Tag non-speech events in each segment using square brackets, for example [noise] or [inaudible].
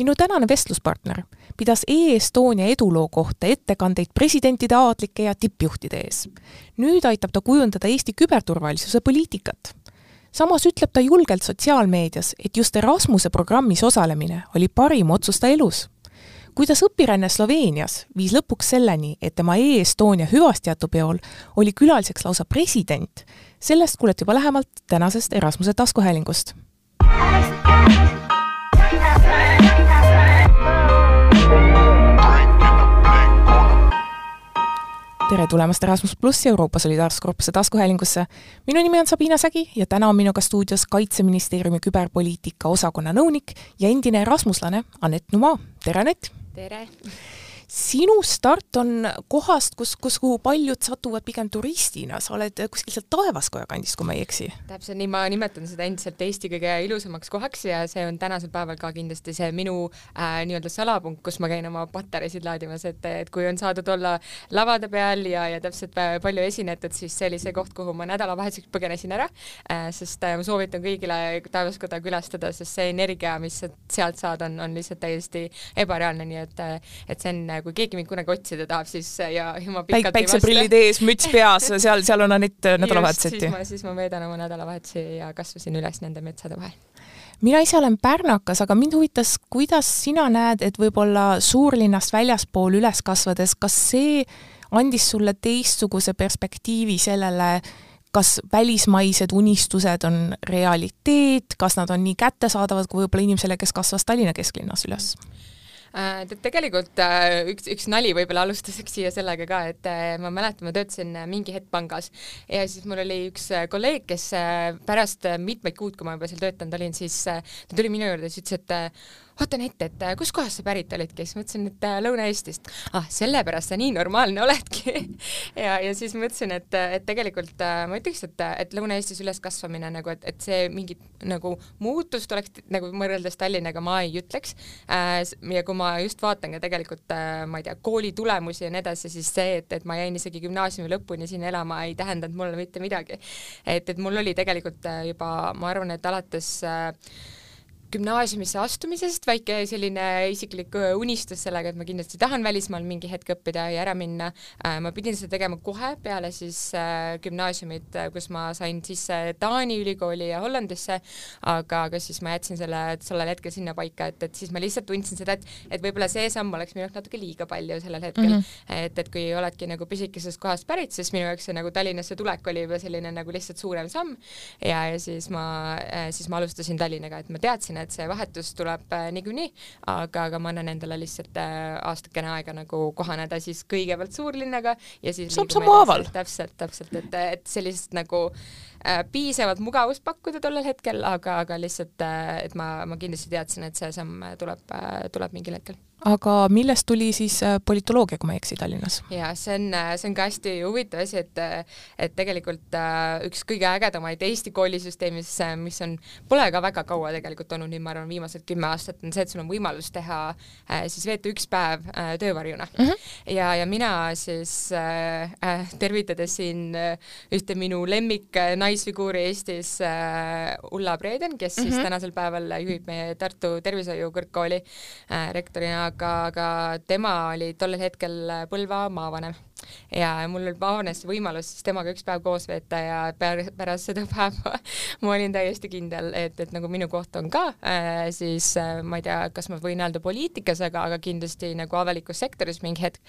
minu tänane vestluspartner pidas E-Estonia eduloo kohta ettekandeid presidentide, aadlike ja tippjuhtide ees. nüüd aitab ta kujundada Eesti küberturvalisuse poliitikat. samas ütleb ta julgelt sotsiaalmeedias, et just Erasmuse programmis osalemine oli parim otsus ta elus kuidas õpiränne Sloveenias viis lõpuks selleni, et tema E-Estonia hüvastijätupeol oli külaliseks lausa president, sellest kuulete juba lähemalt tänasest Erasmuse taskuhäälingust tere tulemast Erasmus plussi Euroopa Solidaarsuskorpuse taskuhäälingusse. minu nimi on Sabina Sägi ja täna on minuga stuudios Kaitseministeeriumi küberpoliitika osakonna nõunik ja endine erasmuslane Anett Numaa. tere, Anett! tere! Sinu start on kohast, kus, kus, kuhu paljud satuvad pigem turistina, sa oled kuskil sealt Taevaskoja kandist, kui ma ei eksi. täpselt nii, ma nimetan seda endiselt Eesti kõige ilusamaks kohaks ja see on tänasel päeval ka kindlasti see minu äh, nii-öelda salapunkt, kus ma käin oma patareisid laadimas, et, et kui on saadud olla lavade peal ja, ja täpselt palju esinetud, siis see oli see koht, kuhu ma nädalavahetuseks põgenesin ära äh,, sest äh, ma soovitan kõigile Taevaskoda külastada, sest see energia, mis sealt saad, on, on lihtsalt täiesti ebareaalne, nii et, et see on kui keegi mind kunagi otsida tahab, siis ja, ja ma pikalt Päik, päikseprillid ees, müts peas, seal, seal on Anett nädalavahetuseti. siis ma, siis ma veedan oma nädalavahetusi ja kasvasin üles nende metsade vahel mina ise olen pärnakas, aga mind huvitas, kuidas sina näed, et võib-olla suurlinnast väljaspool üles kasvades, kas see andis sulle teistsuguse perspektiivi sellele, kas välismaised unistused on realiteet, kas nad on nii kättesaadavad kui võib-olla inimesele, kes kasvas Tallinna kesklinnas üles mm.? Äh, tegelikult äh, üks, üks nali võib-olla alustuseks siia sellega ka, et äh, ma mäletan, ma töötasin mingi hetk pangas. Ja siis mul oli üks kolleeg, kes pärast mitmeid kuud, kui ma juba seal töötanud olin, siis ta tuli minu juurde ja siis ütles, et vaatan ette, et äh, kuskohast sa pärit olidki, siis mõtlesin, et äh, Lõuna-Eestist. ah, sellepärast sa nii normaalne oledki [laughs] ja, ja siis mõtlesin, et, et tegelikult äh, ma ütleks, et, et Lõuna-Eestis üleskasvamine nagu, et, et see mingit nagu muutust oleks nagu võrreldes Tallinnaga ma ei ütleks äh,. ja kui ma just vaatan ka tegelikult äh, ma ei tea, kooli tulemusi ja nii edasi, siis see, et, et ma jäin isegi gümnaasiumi lõpuni siin elama, ei tähendanud mulle mitte midagi. et, et mul oli tegelikult juba, ma arvan, et alates äh, gümnaasiumisse astumisest väike selline isiklik äh, unistus sellega, et ma kindlasti tahan välismaal mingi hetk õppida ja ära minna. Äh, ma pidin seda tegema kohe peale siis äh, gümnaasiumit, kus ma sain sisse Taani ülikooli ja Hollandisse, aga, aga siis ma jätsin selle sellel hetkel sinna paika, et, et siis ma lihtsalt tundsin seda, et, et võib-olla see samm oleks minu jaoks natuke liiga palju sellel hetkel mm. -hmm. et, et kui oledki nagu pisikesest kohast pärit, siis minu jaoks see nagu Tallinnasse tulek oli juba selline nagu lihtsalt suurem samm ja, ja siis ma, siis ma alustasin Tallinnaga, et ma teadsin, et see vahetus tuleb äh, niikuinii, aga, aga ma annan endale lihtsalt äh, aastakene aega nagu kohaneda siis kõigepealt suurlinnaga ja siis samm-sammhaaval. täpselt, täpselt, et, et sellist nagu piisavalt mugavust pakkuda tollel hetkel, aga, aga lihtsalt, äh, et ma, ma kindlasti teadsin, et see samm tuleb äh,, tuleb mingil hetkel aga millest tuli siis äh, politoloogia, kui ma ei eksi, Tallinnas? jaa, see on, äh, see on ka hästi huvitav asi, et et tegelikult äh, üks kõige ägedamaid Eesti koolisüsteemis, mis on, pole ka väga kaua tegelikult olnud, nüüd ma arvan, viimased kümme aastat, on see, et sul on võimalus teha siis veeta üks päev töövarjuna mm. -hmm. ja, ja mina siis äh, tervitades siin ühte minu lemmik naisfiguuri Eestis äh,, Ulla Preeden, kes mm -hmm. siis mhm. tänasel päeval juhib meie Tartu Tervishoiu Kõrgkooli äh, rektorina aga, aga tema oli tollel hetkel Põlva maavanem ja mul avanes võimalus siis temaga üks päev koos veeta ja pärast seda päeva [laughs] ma olin täiesti kindel, et, et nagu minu koht on ka äh, siis äh, ma ei tea, kas ma võin öelda poliitikas, aga, aga kindlasti nagu avalikus sektoris mingi hetk.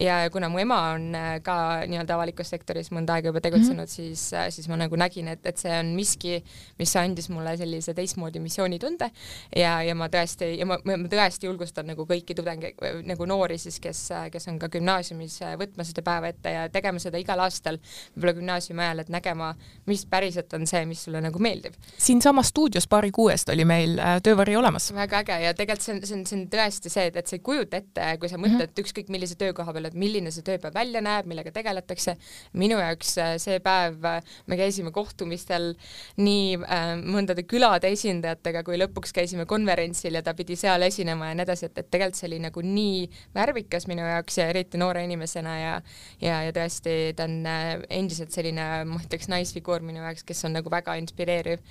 ja kuna mu ema on äh, ka nii-öelda avalikus sektoris mõnda aega juba tegutsenud mm, -hmm. siis äh,, siis ma nagu nägin, et, et see on miski, mis andis mulle sellise teistmoodi missioonitunde ja, ja ma tõesti ja ma, ma tõesti julgustan nagu kõiki tudengeid nagu noori siis, kes, kes on ka gümnaasiumis äh, võtmas seda päeva ette ja tegema seda igal aastal, võib-olla gümnaasiumi ajal, et nägema, mis päriselt on see, mis sulle nagu meeldib. siinsamas stuudios paari kuu eest oli meil äh, töövari olemas. väga äge ja tegelikult see on, see on, see on tõesti see, et, et sa ei kujuta ette, kui sa mõtled mm -hmm. ükskõik millise töökoha peale, et milline see tööpäev välja näeb, millega tegeletakse. minu jaoks äh, see päev, äh, me käisime kohtumistel nii äh, mõndade külade esindajatega, kui lõpuks käisime konverentsil ja ta pidi seal esinema ja nii edasi, et, et tegelikult see oli nagu nii värvikas minu jaoks ja eriti noore inimesena ja ja, ja tõesti, ta on äh, endiselt selline, ma ütleks, naisfiguur minu jaoks, kes on nagu väga inspireeriv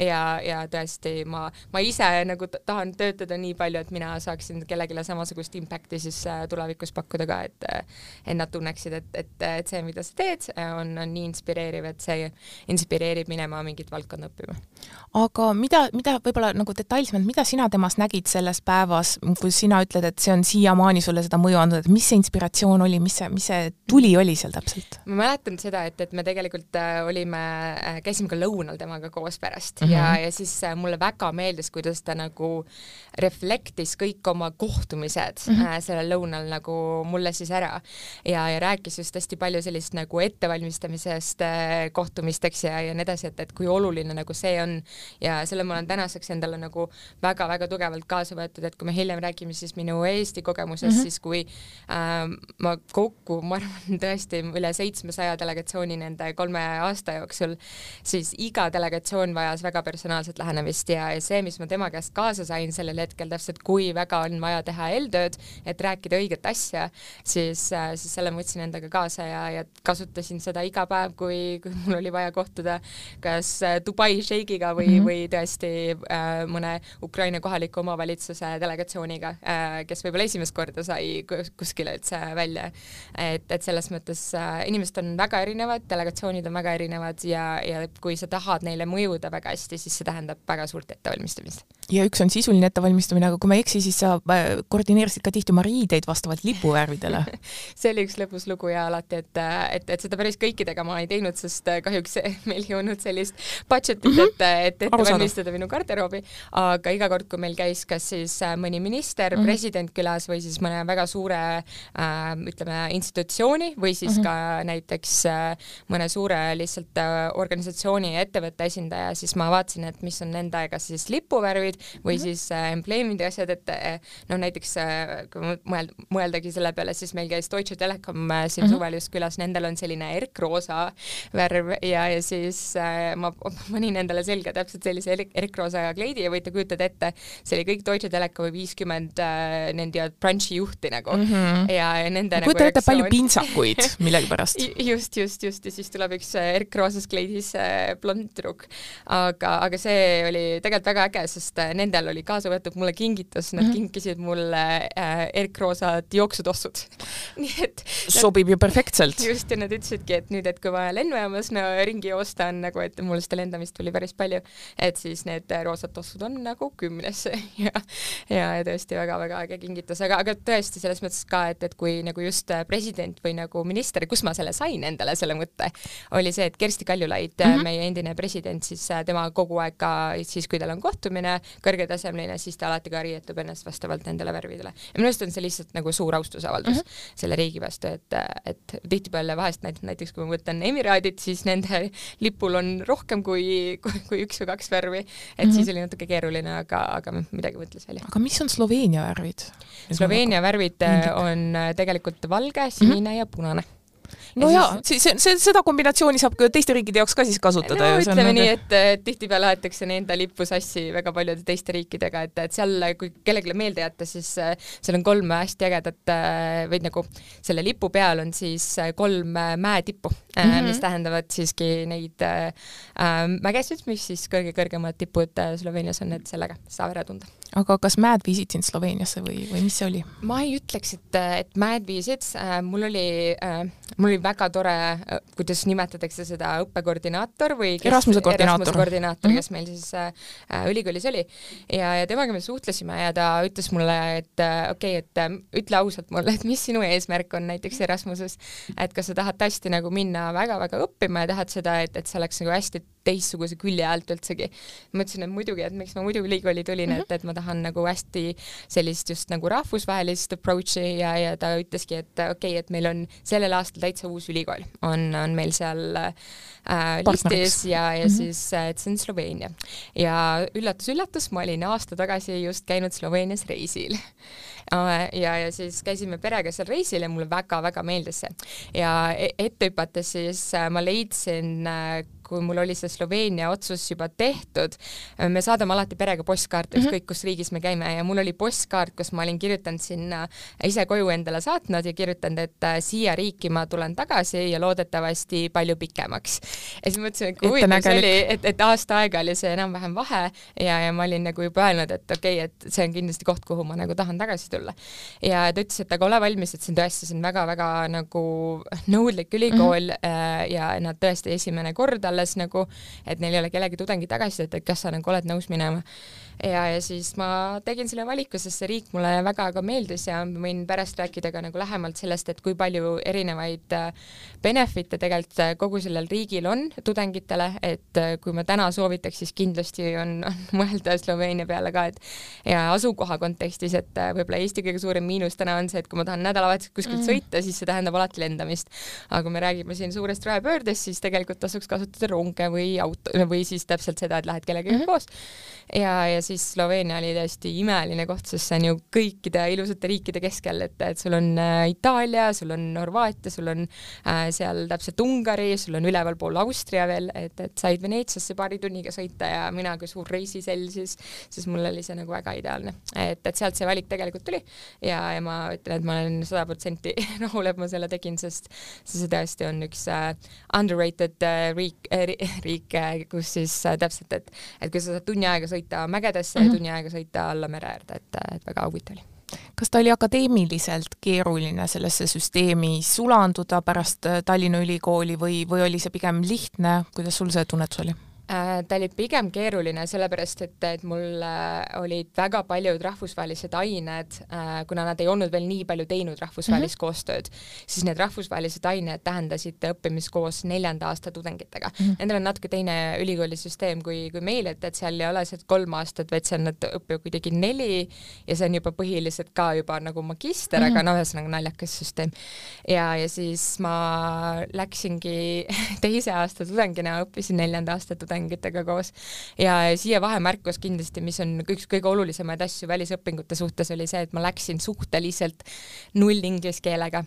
ja, ja tõesti ma, ma ise nagu tahan töötada nii palju, et mina saaksin kellelegi samasugust impact'i siis äh, tulevikus pakkuda ka, et et nad tunneksid, et, et, et see, mida sa teed, on, on nii inspireeriv, et see inspireerib minema mingit valdkonda õppima. aga mida, mida võib-olla nagu detailsemalt, mida sina temas nägid selles päevas, kui sina ütled, et see on siiamaani sulle seda mõju andnud, et mis see inspiratsioon oli, mis see, mis see tuli oli seal täpselt? ma mäletan seda, et, et me tegelikult äh, olime, äh, käisime ka lõunal temaga koos pärast mm -hmm. ja, ja siis äh, mulle väga meeldis, kuidas ta nagu reflektis kõik oma kohtumised mm -hmm. sellel lõunal nagu mulle siis ära ja, ja rääkis just hästi palju sellist nagu ettevalmistamisest kohtumisteks ja, ja nii edasi, et, et kui oluline nagu see on ja selle ma olen tänaseks endale nagu väga-väga tugevalt kaasa võetud, et kui me hiljem räägime siis minu Eesti kogemusest mm, -hmm. siis kui äh, ma kokku, ma arvan [laughs] tõesti üle seitsmesaja delegatsiooni nende kolme aasta jooksul, siis iga delegatsioon vajas väga personaalset lähenemist ja, ja see, mis ma tema käest kaasa sain sellel hetkel täpselt, kui väga on vaja teha eeltööd, et rääkida õiget asja, siis, siis selle ma võtsin endaga kaasa ja, ja kasutasin seda iga päev, kui, kui mul oli vaja kohtuda kas Dubai šeigiga või mm, -hmm. või tõesti äh, mõne Ukraina kohaliku omavalitsuse delegatsiooniga äh,, kes võib-olla esimest korda sai kuskile üldse välja. et, et selles mõttes äh, inimesed on väga erinevad, delegatsioonid on väga erinevad ja, ja kui sa tahad neile mõjuda väga hästi, siis see tähendab väga suurt ettevalmistamist. Ja üks on sisuline ettevalmistamine, aga kui ma ei eksi, siis sa äh, koordineerisid ka tihti oma riideid vastavalt lipuvärvidele [laughs] see oli üks lõbus lugu ja alati, et, et, et seda päris kõikidega ma ei teinud, sest äh, kahjuks [laughs] meil ei olnud sellist budget'it mm, -hmm. et, et ette valmistada minu garderoobi, aga iga kord, kui meil käis kas siis äh, mõni minister mm, -hmm. president külas või siis mõne väga suure äh, ütleme, institutsiooni või siis mm -hmm. ka näiteks äh, mõne suure lihtsalt äh, organisatsiooni ja ettevõtte esindaja, siis ma vaatasin, et mis on nende kas siis lipuvärvid või mm -hmm. siis äh, embleemid ja asjad, et äh, noh, näiteks äh, kui mõeld-, mõeldagi selle peale, siis meil käis Deutsche Telekom siin mm -hmm. suvel just külas, nendel on selline erkroosa värv ja, ja siis ma [laughs] panin endale selga täpselt sellise erkroosa kleidi ja võite kujutada ette, see oli kõik Deutsche Telekomi viiskümmend nende brunch'i juhti nagu mm. -hmm. ja, ja nende ma kujutan nagu ette palju pintsakuid [laughs] millegipärast just, just, just ja siis tuleb üks äh, Erk Roosas kleidis blond tüdruk. aga, aga see oli tegelikult väga äge, sest nendel oli kaasa võetud mulle kingitus, nad mm -hmm. kinkisid mulle äh, Erk Roosad jooksutossud [laughs] nii et sobib ju perfektselt. just, ja nad ütlesidki, et nüüd, et kui vaja lennujaamas no, ringi joosta on nagu, et mul seda lendamist tuli päris palju, et siis need roosad tossud on nagu kümnes [laughs] ja, ja, ja tõesti väga-väga äge kingitus, aga, aga tõesti selles mõttes ka, et, et kui nagu just äh, president või nagu minister, kus ma selle sain endale, selle mõtte, oli see, et Kersti Kaljulaid mm, -hmm. meie endine president, siis äh, tema kogu aeg ka siis, kui tal on kohtumine kõrgetasemeline, siis ta alati ka riietab ennast vastavalt nendele värvidele. ja minu arust on see lihtsalt nagu suur austusavaldus mm -hmm. selle riigi vastu, et, et tihtipeale vahest näiteks kui ma võtan Emiraadid, siis nende lipul on rohkem kui, kui, kui üks või kaks värvi, et mm -hmm. siis oli natuke keeruline, aga, aga midagi mõtles välja. aga mis on Sloveenia värvid? Sloveenia värvid on tegelikult valge, sinine mm -hmm. ja punane no ja, siis see, see, seda kombinatsiooni saab ka teiste riikide jaoks ka siis kasutada no, ju. ütleme nii, et, et tihtipeale aetakse nende lippu sassi väga paljude teiste riikidega, et, et seal, kui kellelegi meelde jätta, siis äh, seal on kolm hästi ägedat äh, või nagu selle lipu peal on siis äh, kolm mäetippu mm, -hmm. mis tähendavad siiski neid äh, mägesid, mis siis kõige-kõrgemad tipud Sloveenias on, et sellega saab ära tunda. aga kas mäed viisid sind Sloveeniasse või, või mis see oli? ma ei ütleks, et, et mäed viisid, mul oli äh, mul oli väga tore, kuidas nimetatakse seda, õppekoordinaator või kes, Erasmuse koordinaator, Erasmuse koordinaator mm, -hmm. kes meil siis äh, ülikoolis oli. ja, ja temaga me suhtlesime ja ta ütles mulle, et äh, okei okay,, et äh, ütle ausalt mulle, et mis sinu eesmärk on näiteks Erasmuses, et kas sa tahad tõesti nagu minna väga-väga õppima ja tahad seda, et, et see oleks nagu hästi teistsuguse külje alt üldsegi. ma ütlesin, et muidugi, et miks ma muidu ülikooli tulin mm, -hmm. et, et ma tahan nagu hästi sellist just nagu rahvusvahelist approach'i ja, ja ta ütleski, et okei okay,, et meil on sellel aastal täitsa uus ülikool, on, on meil seal äh, listis ja, ja mm -hmm. siis, äh, on Sloveenia. ja üllatus-üllatus, ma olin aasta tagasi just käinud Sloveenias reisil äh, ja, ja siis käisime perega seal reisil ja mulle väga-väga meeldis see. ja e-, ette hüpates siis äh, ma leidsin kui mul oli see Sloveenia otsus juba tehtud, me saadame alati perega postkaarte mm -hmm. ükskõik kus riigis me käime ja mul oli postkaart, kus ma olin kirjutanud sinna ise koju endale saatnud ja kirjutanud, et äh, siia riiki ma tulen tagasi ja loodetavasti palju pikemaks. Ja siis mõtlesin, et kui huvitav see oli, et, et aasta aega oli see enam-vähem vahe ja, ja ma olin nagu juba öelnud, et okei okay,, et see on kindlasti koht, kuhu ma nagu tahan tagasi tulla. ja ta ütles, et aga ole valmis, et see on tõesti, see on väga-väga nagu nõudlik ülikool mm -hmm. ja nad tõesti esimene kord alles nagu, et neil ei ole kellegi tudengi tagasisidet, et kas sa nagu oled nõus minema ja, ja siis ma tegin selle valiku, sest see riik mulle väga-väga meeldis ja võin pärast rääkida ka nagu lähemalt sellest, et kui palju erinevaid äh, benefit'e tegelikult äh, kogu sellel riigil on tudengitele, et äh, kui ma täna soovitaks, siis kindlasti on, on [laughs] mõelda Sloveenia peale ka, et ja asukoha kontekstis, et võib-olla Eesti kõige suurem miinus täna on see, et kui ma tahan nädalavahetusel kuskilt mm. sõita, siis see tähendab alati lendamist. aga kui me räägime siin suurest rohepöördest, siis tegelikult tasuks kasutada ronge või auto või siis täpselt seda, et lähed kellegagi mm -hmm. koos. ja, ja siis Sloveenia oli täiesti imeline koht, sest see on ju kõikide ilusate riikide keskel, et, et sul on äh, Itaalia, sul on Horvaatia, sul on äh, seal täpselt Ungari, sul on ülevalpool Austria veel, et, et said Veneetsiasse paari tunniga sõita ja mina kui suur reisisell siis, siis mul oli see nagu väga ideaalne. et, et sealt see valik tegelikult tuli ja, ja ma ütlen, et ma olen sada protsenti [laughs] rahul, et ma selle tegin, sest see tõesti on üks äh, underrated äh, riik äh,, riik äh,, kus siis äh, täpselt, et, et kui sa saad tunni aega sõita mägedes, Paidesse mm -hmm. tunni aega sõita alla mere äärde, et, et väga huvitav oli kas ta oli akadeemiliselt keeruline sellesse süsteemi sulanduda pärast Tallinna Ülikooli või, või oli see pigem lihtne, kuidas sul see tunnetus oli? Äh, ta oli pigem keeruline, sellepärast et, et mul äh, olid väga paljud rahvusvahelised ained, äh, kuna nad ei olnud veel nii palju teinud rahvusvahelist mm -hmm. koostööd, siis need rahvusvahelised ained tähendasid õppimist koos neljanda aasta tudengitega mm. -hmm. Nendel on natuke teine ülikoolisüsteem kui, kui meil, et, et seal ei ole see kolm aastat, vaid seal nad õpivad kuidagi neli ja see on juba põhiliselt ka juba nagu magister mm, -hmm. aga noh, ühesõnaga naljakas süsteem. ja, ja siis ma läksingi [laughs] teise aasta tudengina, õppisin neljanda aasta tudengina tudengitega koos. ja siia vahemärkus kindlasti, mis on üks kõige olulisemaid asju välisõpingute suhtes, oli see, et ma läksin suhteliselt null inglise keelega.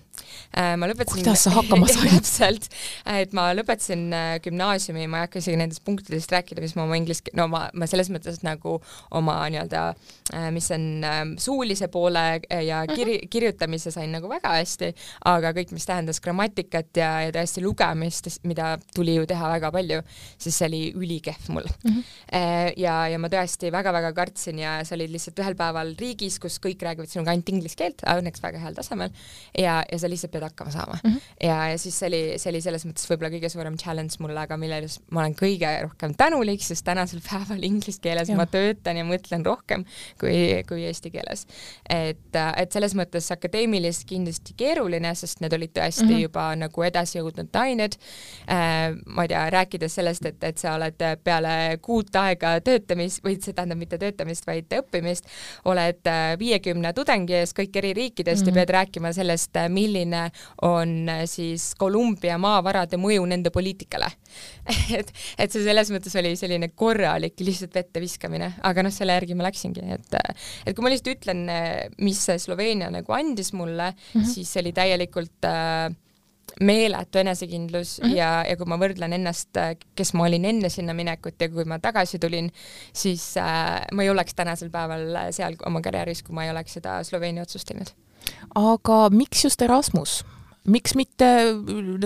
Äh, ma lõpetasin kuidas sa hakkama said? [laughs] täpselt, et ma lõpetasin äh, gümnaasiumi, ma ei hakka isegi nendest punktidest rääkida, mis ma oma inglise, no ma, ma selles mõttes nagu oma nii-öelda, äh, mis on ähm, suulise poole ja mhm. kiri, kirjutamise sain nagu väga hästi, aga kõik, mis tähendas grammatikat ja, ja tõesti lugemist, mida tuli ju teha väga palju, siis see oli ülikehv mul mm. -hmm. ja, ja ma tõesti väga-väga kartsin ja sa olid lihtsalt ühel päeval riigis, kus kõik räägivad sinuga ainult inglise keelt, õnneks väga heal tasemel, ja, ja sa lihtsalt pead hakkama saama mm. -hmm. ja, ja siis see oli, see oli selles mõttes võib-olla kõige suurem challenge mulle, aga milles ma olen kõige rohkem tänulik, sest tänasel [laughs] päeval inglise keeles ja. ma töötan ja mõtlen rohkem kui, kui eesti keeles. et, et selles mõttes akadeemiliselt kindlasti keeruline, sest need olid tõesti mm -hmm. juba nagu edasi jõudnud ained äh,, ma ei tea, rääkides sellest, et, et sa oled oled peale kuut aega töötamist, või see tähendab mitte töötamist, vaid õppimist, oled äh, viiekümne tudengi ees kõik eri riikidest mm -hmm. ja mhm. pead rääkima sellest, äh, milline on äh, siis Kolumbia maavarade mõju nende poliitikale [laughs] et, et see selles mõttes oli selline korralik lihtsalt vette viskamine, aga noh, selle järgi ma läksingi, et et kui ma lihtsalt ütlen, mis see Sloveenia nagu andis mulle mm, -hmm. siis see oli täielikult äh, meeletu enesekindlus mm -hmm. ja, ja kui ma võrdlen ennast, kes ma olin enne sinna minekut ja kui ma tagasi tulin, siis äh, ma ei oleks tänasel päeval seal oma karjääris, kui ma ei oleks seda Sloveenia otsust teinud. aga miks just Erasmus? Miks mitte,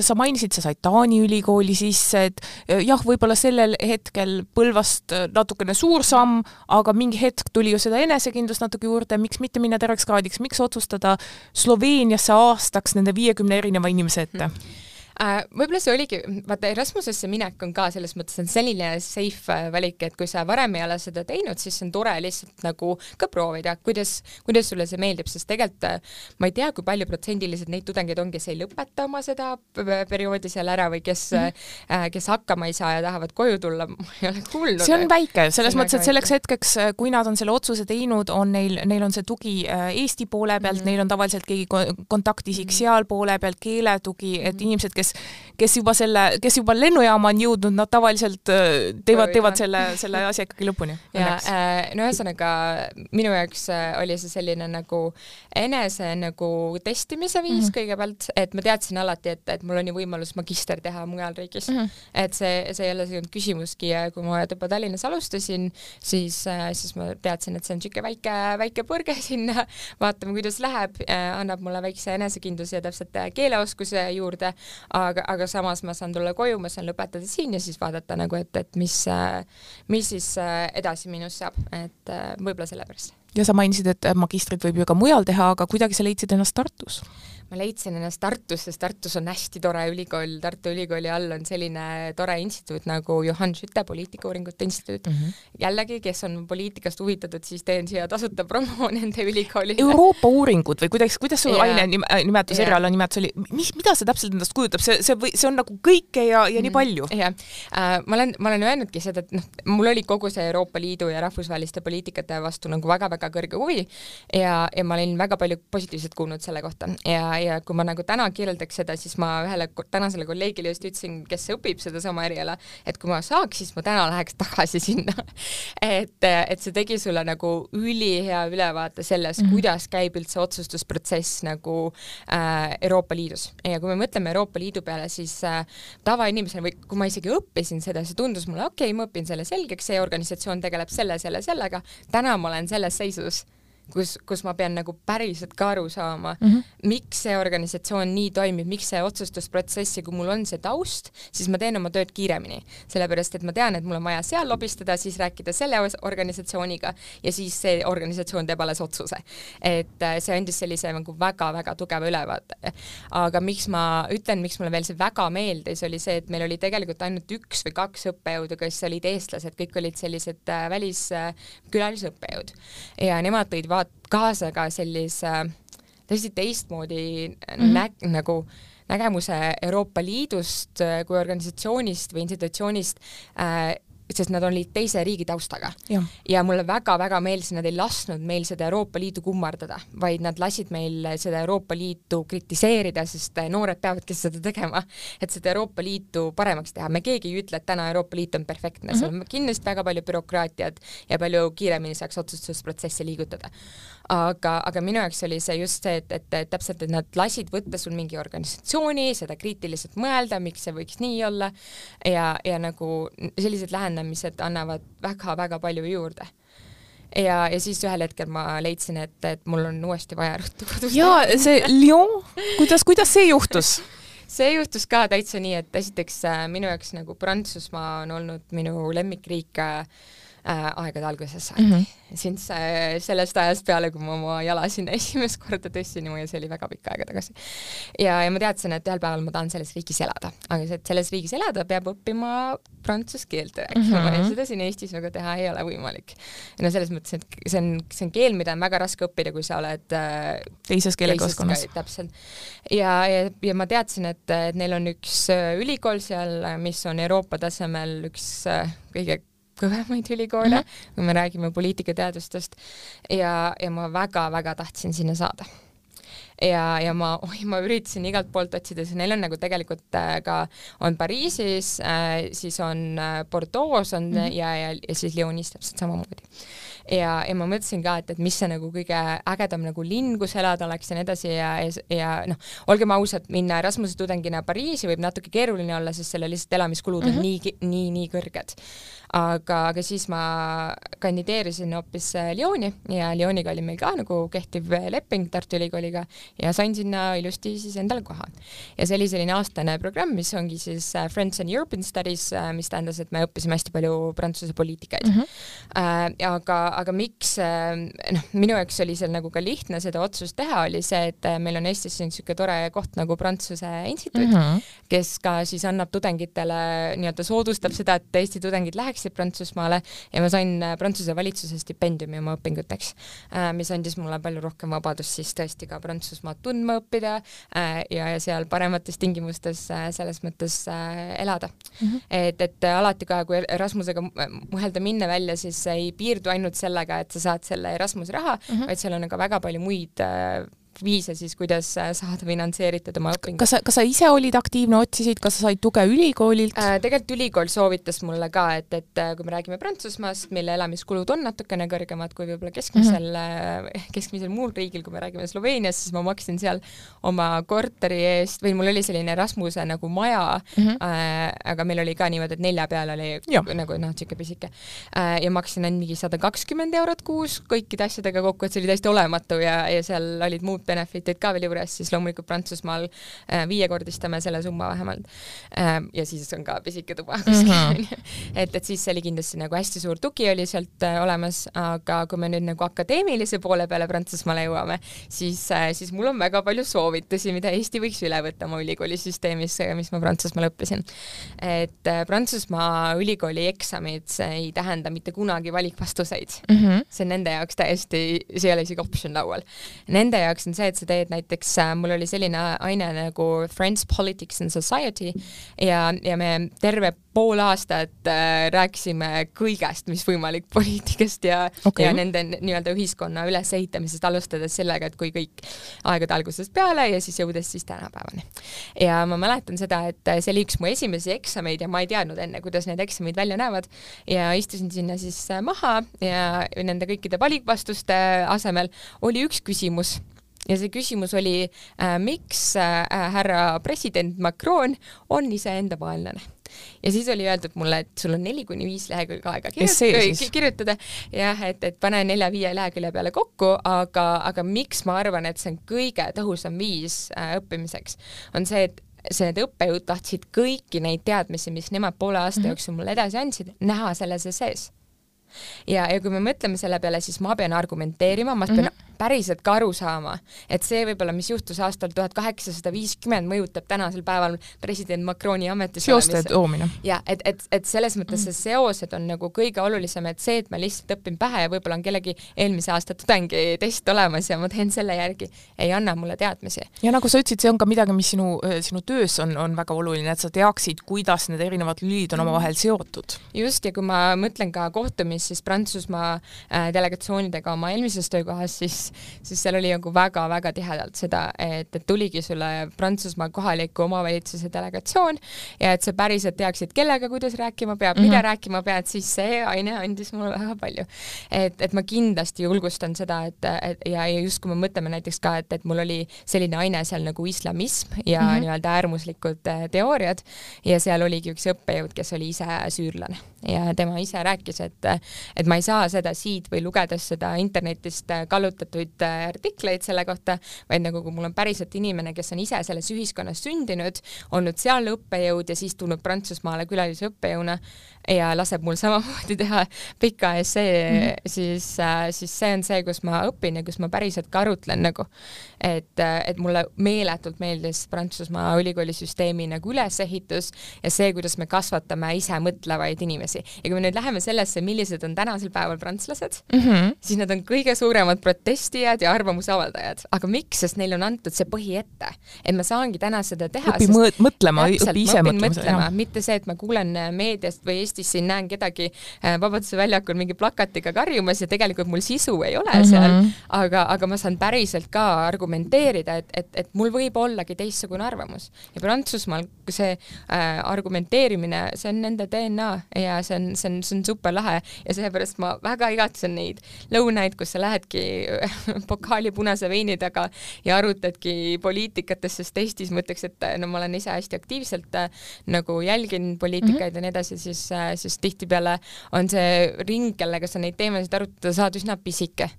sa mainisid, sa said Taani ülikooli sisse, et eh, jah, võib-olla sellel hetkel Põlvast eh, natukene suur samm, aga mingi hetk tuli ju seda enesekindlust natuke juurde, miks mitte minna tervekskraadiks, miks otsustada Sloveeniasse aastaks nende viiekümne erineva inimese ette hmm.? Äh, võib-olla see oligi, vaata Erasmusesse minek on ka selles mõttes on selline safe äh, valik, et kui sa varem ei ole seda teinud, siis on tore lihtsalt nagu ka proovida, kuidas, kuidas sulle see meeldib, sest tegelikult äh, ma ei tea, kui palju protsendiliselt neid tudengeid on, kes ei lõpeta oma seda perioodi seal ära või kes mm, -hmm. kes hakkama ei saa ja tahavad koju tulla, [laughs] ma ei ole kuulnud. see on väike, selles mõttes, et selleks hetkeks, kui nad on selle otsuse teinud, on neil, neil on see tugi Eesti poole pealt mm, -hmm. neil on tavaliselt keegi kontaktisik mm -hmm. seal poole pealt, keeletugi, et inimesed, kes kes kes juba selle, kes juba lennujaama on jõudnud, nad tavaliselt äh, teevad, teevad selle, selle asja ikkagi lõpuni. [laughs] ja äh, no ühesõnaga minu jaoks äh, oli see selline nagu enese nagu testimise viis mm -hmm. kõigepealt, et ma teadsin alati, et, et mul on ju võimalus magister teha mujal riigis mm. -hmm. et see, see ei ole olnud küsimuski ja kui ma juba Tallinnas alustasin, siis, siis ma teadsin, et see on niisugune väike, väike põrge [laughs] sinna, vaatame, kuidas läheb, annab mulle väikse enesekindluse ja täpselt keeleoskuse juurde, aga, aga samas ma saan tulla koju, ma saan lõpetada siin ja siis vaadata nagu, et, et mis, mis siis edasi minust saab, et võib-olla sellepärast. ja sa mainisid, et magistrit võib ju ka mujal teha, aga kuidagi sa leidsid ennast Tartus? Ma leidsin ennast Tartus, sest Tartus on hästi tore ülikool, Tartu Ülikooli all on selline tore instituut nagu Johan Schütte poliitikauuringute instituut mm. -hmm. jällegi, kes on poliitikast huvitatud, siis teen siia tasuta promo [laughs] nende ülikoolile. Euroopa uuringud või kuidas, kuidas su aine nimetus, eriala nimetus oli, mis, mida see täpselt endast kujutab, see, see või see on nagu kõike ja, ja nii mhm. palju? jah äh,, ma olen, ma olen öelnudki seda, et noh, mul oli kogu see Euroopa Liidu ja rahvusvaheliste poliitikate vastu nagu väga-väga kõrge huvi ja, ja ma olin väga palju positiivset kuulnud selle kohta ja ja kui ma nagu täna kirjeldaks seda, siis ma ühele tänasele kolleegile just ütlesin, kes õpib sedasama eriala, et kui ma saaks, siis ma täna läheks tagasi sinna. [laughs] Et, et see tegi sulle nagu ülihea ülevaate sellest mm, -hmm. kuidas käib üldse otsustusprotsess nagu äh, Euroopa Liidus. Ja kui me mõtleme Euroopa Liidu peale, siis äh, tavainimesena või kui ma isegi õppisin seda, see tundus mulle okei okay,, ma õpin selle selgeks, see organisatsioon tegeleb selle, selle, sellega, täna ma olen selles seisus kus, kus ma pean nagu päriselt ka aru saama mm, -hmm. miks see organisatsioon nii toimib, miks see otsustusprotsess ja kui mul on see taust, siis ma teen oma tööd kiiremini. sellepärast, et ma tean, et mul on vaja seal lobistada, siis rääkida selle organisatsiooniga ja siis see organisatsioon teeb alles otsuse. et äh, see andis sellise nagu väga-väga tugeva ülevaate. aga miks ma ütlen, miks mulle veel see väga meeldis, oli see, et meil oli tegelikult ainult üks või kaks õppejõudu, kes olid eestlased, kõik olid sellised äh, väliskülalisõppejõud äh, ja nemad tõid vaat-, kaasa ka sellise täiesti teistmoodi mm -hmm. nä-, nagu nägemuse Euroopa Liidust kui organisatsioonist või institutsioonist äh, sest nad olid teise riigi taustaga. ja mulle väga-väga meeldis, nad ei lasknud meil seda Euroopa Liitu kummardada, vaid nad lasid meil seda Euroopa Liitu kritiseerida, sest noored peavadki seda tegema, et seda Euroopa Liitu paremaks teha. me keegi ei ütle, et täna Euroopa Liit on perfektne mm, -hmm. seal on kindlasti väga palju bürokraatiat ja palju kiiremini saaks otsustusprotsessi liigutada aga, aga minu jaoks oli see just see, et, et, täpselt, et nad lasid võtta sul mingi organisatsiooni, seda kriitiliselt mõelda, miks see võiks nii olla. Ja, ja nagu sellised lähenemised annavad väga-väga palju juurde. Ja, ja siis ühel hetkel ma leidsin, et, et mul on uuesti vaja ruttu kodus jaa, see Lyon, kuidas, kuidas see juhtus? [laughs] see juhtus ka täitsa nii, et esiteks äh, minu jaoks nagu Prantsusmaa on olnud minu lemmikriik äh, aegade algusest saati mm. -hmm. siis äh, sellest ajast peale, kui ma oma jala sinna [laughs] esimest korda tõstsin ja see oli väga pikka aega tagasi. ja, ja ma teadsin, et ühel päeval ma tahan selles riigis elada, aga see, et selles riigis elada, peab õppima prantsuse keelt rääkima mm -hmm. ja seda siin Eestis nagu teha ei ole võimalik. no selles mõttes, et see on, see on keel, mida on väga raske õppida, kui sa oled äh, teises keelekeskkonnas. täpselt. ja, ja, ja ma teadsin, et, et neil on üks äh, ülikool seal, mis on Euroopa tasemel üks äh, kõige kõvemaid ülikoole mm, -hmm. kui me räägime poliitikateadustest ja, ja ma väga-väga tahtsin sinna saada ja, ja ma, [laughs] oi, ma üritasin igalt poolt otsida, sest neil on nagu tegelikult äh, ka, on Pariisis äh,, siis on äh, Bordeaux on mm -hmm. ja, ja, ja siis Lyonis täpselt samamoodi ja, ja ma mõtlesin ka, et, et mis see nagu kõige ägedam nagu linn, kus elada oleks ja nii edasi ja, ja, ja noh, olgem ausad, minna Erasmuse tudengina Pariisi võib natuke keeruline olla, sest selle lihtsalt elamiskulud on mm -hmm. nii, nii, nii kõrged. aga, aga siis ma kandideerisin hoopis äh, Lyoni ja Lyoniga oli meil ka nagu kehtiv leping Tartu Ülikooliga ja sain sinna ilusti siis endale koha. ja see oli selline aastane programm, mis ongi siis äh, Friends and European Studies, äh, mis tähendas, et me õppisime hästi palju Prantsuse poliitikaid mm. -hmm. aga, aga miks äh, noh, minu jaoks oli seal nagu ka lihtne seda otsust teha, oli see, et äh, meil on Eestis niisugune tore koht nagu Prantsuse Instituut mm, -hmm. kes ka siis annab tudengitele nii-öelda soodustab seda, et Eesti tudengid läheksid Prantsusmaale ja ma sain äh, Prantsuse valitsuse stipendiumi oma õpinguteks, mis andis mulle palju rohkem vabadust siis tõesti ka Prantsusmaad tundma õppida ja, ja seal paremates tingimustes selles mõttes elada mm. -hmm. et, et alati ka, kui Erasmusega mõelda minna välja, siis ei piirdu ainult selle sellega, et sa saad selle Erasmuse raha mm, -hmm. vaid seal on ka väga palju muid äh, viise siis, kuidas saada finantseeritud oma õpinguid. kas sa, kas sa ise olid aktiivne, otsisid, kas sa said tuge ülikoolilt äh,? tegelikult ülikool soovitas mulle ka, et, et kui me räägime Prantsusmaast, mille elamiskulud on natukene kõrgemad kui võib-olla keskmisel mm, -hmm. keskmisel muul riigil, kui me räägime Sloveeniast, siis ma maksin seal oma korteri eest või mul oli selline Rasmuse nagu maja mm, -hmm. äh, aga meil oli ka niimoodi, et nelja peal oli ja. nagu noh, niisugune pisike äh,. ja maksin ainult mingi sada kakskümmend eurot kuus kõikide asjadega kokku, et see oli täiesti olematu ja, ja seal olid muud benefit'id ka veel juures, siis loomulikult Prantsusmaal äh, viiekordistame selle summa vähemalt äh,. ja siis on ka pisike tuba kuskil mm, -hmm. et, et siis see oli kindlasti nagu hästi suur tugi oli sealt äh, olemas, aga kui me nüüd nagu akadeemilise poole peale Prantsusmaale jõuame, siis äh,, siis mul on väga palju soovitusi, mida Eesti võiks üle võtta oma ülikoolisüsteemis, mis ma Prantsusmaal õppisin. et Prantsusmaa ülikooli eksamid ei tähenda mitte kunagi valikvastuseid mm. -hmm. see on nende jaoks täiesti, see ei ole isegi optsioon laual. Nende jaoks on see, et sa teed näiteks, äh, mul oli selline aine nagu Friends Politics and Society ja, ja me terve pool aastat äh, rääkisime kõigest, mis võimalik [laughs] poliitikast ja okay., ja nende nii-öelda ühiskonna ülesehitamisest, alustades sellega, et kui kõik aegade algusest peale ja siis jõudes siis tänapäevani. ja ma mäletan seda, et see oli üks mu esimesi eksameid ja ma ei teadnud enne, kuidas need eksamid välja näevad ja istusin sinna siis maha ja nende kõikide valikvastuste asemel oli üks küsimus ja see küsimus oli äh,, miks äh, härra president Macron on iseenda vaenlane. Ja siis oli öeldud mulle, et sul on neli kuni viis lehekülge aega kirjutada, kirjutada, jah, et, et pane nelja-viie lehekülje peale kokku, aga, aga miks ma arvan, et see on kõige tõhusam viis äh, õppimiseks, on see, et see, need õppejõud tahtsid kõiki neid teadmisi, mis nemad poole aasta mm -hmm. jooksul mulle edasi andsid, näha selles sees. Ja, ja kui me mõtleme selle peale, siis ma pean argumenteerima, ma pean mm -hmm päriselt ka aru saama, et see võib-olla, mis juhtus aastal tuhat kaheksasada viiskümmend, mõjutab tänasel päeval president Macroni ametis seoste toomine. ja et, et, et selles mõttes see seosed on nagu kõige olulisem, et see, et ma lihtsalt õpin pähe ja võib-olla on kellegi eelmise aasta tudengi test olemas ja ma teen selle järgi, ei anna mulle teadmisi. ja nagu sa ütlesid, see on ka midagi, mis sinu, sinu töös on, on väga oluline, et sa teaksid, kuidas need erinevad lülid on omavahel seotud. just, ja kui ma mõtlen ka kohtumist siis Prantsusmaa äh, delegatsioonidega oma eelmises töökohas, siis siis seal oli nagu väga-väga tihedalt seda, et, et tuligi sulle Prantsusmaa kohaliku omavalitsuse delegatsioon ja et sa päriselt teaksid, kellega, kuidas rääkima peab mm, -hmm. mida rääkima pead, siis see aine andis mulle väga palju. et, et ma kindlasti julgustan seda, et, et ja, ja just kui me mõtleme näiteks ka, et, et mul oli selline aine seal nagu islamism ja mm -hmm. nii-öelda äärmuslikud äh, teooriad ja seal oligi üks õppejõud, kes oli ise süürlane ja tema ise rääkis, et, et ma ei saa seda siit või lugedes seda internetist kallutatud igasuguseid äh, artikleid selle kohta, vaid nagu kui mul on päriselt inimene, kes on ise selles ühiskonnas sündinud, olnud seal õppejõud ja siis tulnud Prantsusmaale külalise õppejõuna ja laseb mul samamoodi [laughs] teha pika essee mm, -hmm. siis, äh, siis see on see, kus ma õpin ja kus ma päriselt ka arutlen nagu, et, äh, et mulle meeletult meeldis Prantsusmaa ülikoolisüsteemi nagu ülesehitus ja see, kuidas me kasvatame ise mõtlevaid inimesi. ja kui me nüüd läheme sellesse, millised on tänasel päeval prantslased mm, -hmm. siis nad on kõige suuremad protestijad ja arvamusavaldajad, aga miks, sest neile on antud see põhi ette, et ma saangi täna seda teha. õpi sest... mõtlema, õpi ise mõtlema, mitte see, et ma kuulen meediast või Eesti Eestis siin näen kedagi äh, Vabaduse väljakul mingi plakatiga karjumas ja tegelikult mul sisu ei ole mm -hmm. seal, aga, aga ma saan päriselt ka argumenteerida, et, et, et mul võib ollagi teistsugune arvamus. ja Prantsusmaal see äh, argumenteerimine, see on nende DNA ja see on, see on, see on super lahe ja seepärast ma väga igatsen neid lõunaid, kus sa lähedki [laughs] [laughs] pokaali punase veini taga ja arutadki poliitikatest, sest Eestis ma ütleks, et no ma olen ise hästi aktiivselt äh, nagu jälgin poliitikaid mm -hmm. ja nii edasi, siis äh, siis tihtipeale on see ring, kellega sa neid teemasid arutada saad, üsna pisike.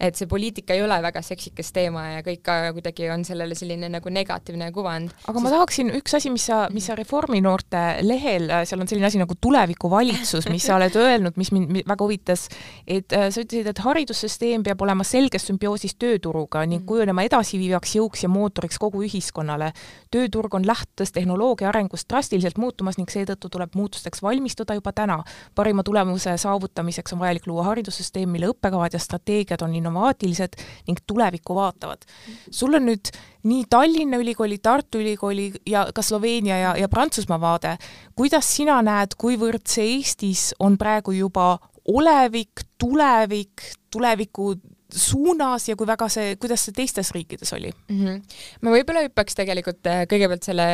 et see poliitika ei ole väga seksikas teema ja kõik kuidagi on sellele selline nagu negatiivne kuvand. aga siis... ma tahaksin, üks asi, mis sa, mis sa Reformi noorte lehel, seal on selline asi nagu tulevikuvalitsus, mis sa oled öelnud, mis mind väga huvitas, et äh, sa ütlesid, et haridussüsteem peab olema selges sümbioosis tööturuga ning mm. kujunema edasiviivaks jõuks ja mootoriks kogu ühiskonnale. tööturg on lähtudes tehnoloogia arengust drastiliselt muutumas ning seetõttu tuleb muutusteks valmistuda juba täna. parima tulemuse saavutamiseks on vajalik luua haridussüsteem, mille õppekavad ja strateegiad on innovaatilised ning tulevikku vaatavad. sul on nüüd nii Tallinna Ülikooli, Tartu Ülikooli ja ka Sloveenia ja, ja Prantsusmaa vaade. kuidas sina näed, kuivõrd see Eestis on praegu juba olevik, tulevik, tuleviku suunas ja kui väga see, kuidas see teistes riikides oli mm? -hmm. ma võib-olla hüppaks tegelikult äh, kõigepealt selle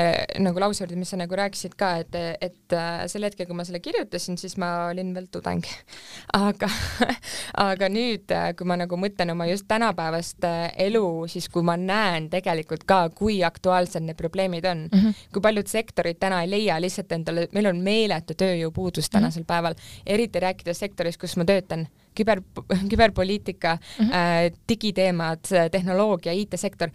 nagu lause juurde, mis sa nagu rääkisid ka, et, et äh, sel hetkel, kui ma selle kirjutasin, siis ma olin veel tudeng. [laughs] aga, aga nüüd, äh, kui ma nagu mõtlen oma just tänapäevast elu, siis kui ma näen tegelikult ka, kui aktuaalsed need probleemid on mm, -hmm. kui paljud sektorid täna ei leia lihtsalt endale, meil on meeletu tööjõupuudus tänasel mm -hmm. päeval, eriti rääkides sektoris, kus ma töötan küber, küberpoliitika mm, -hmm. digiteemad, tehnoloogia, IT-sektor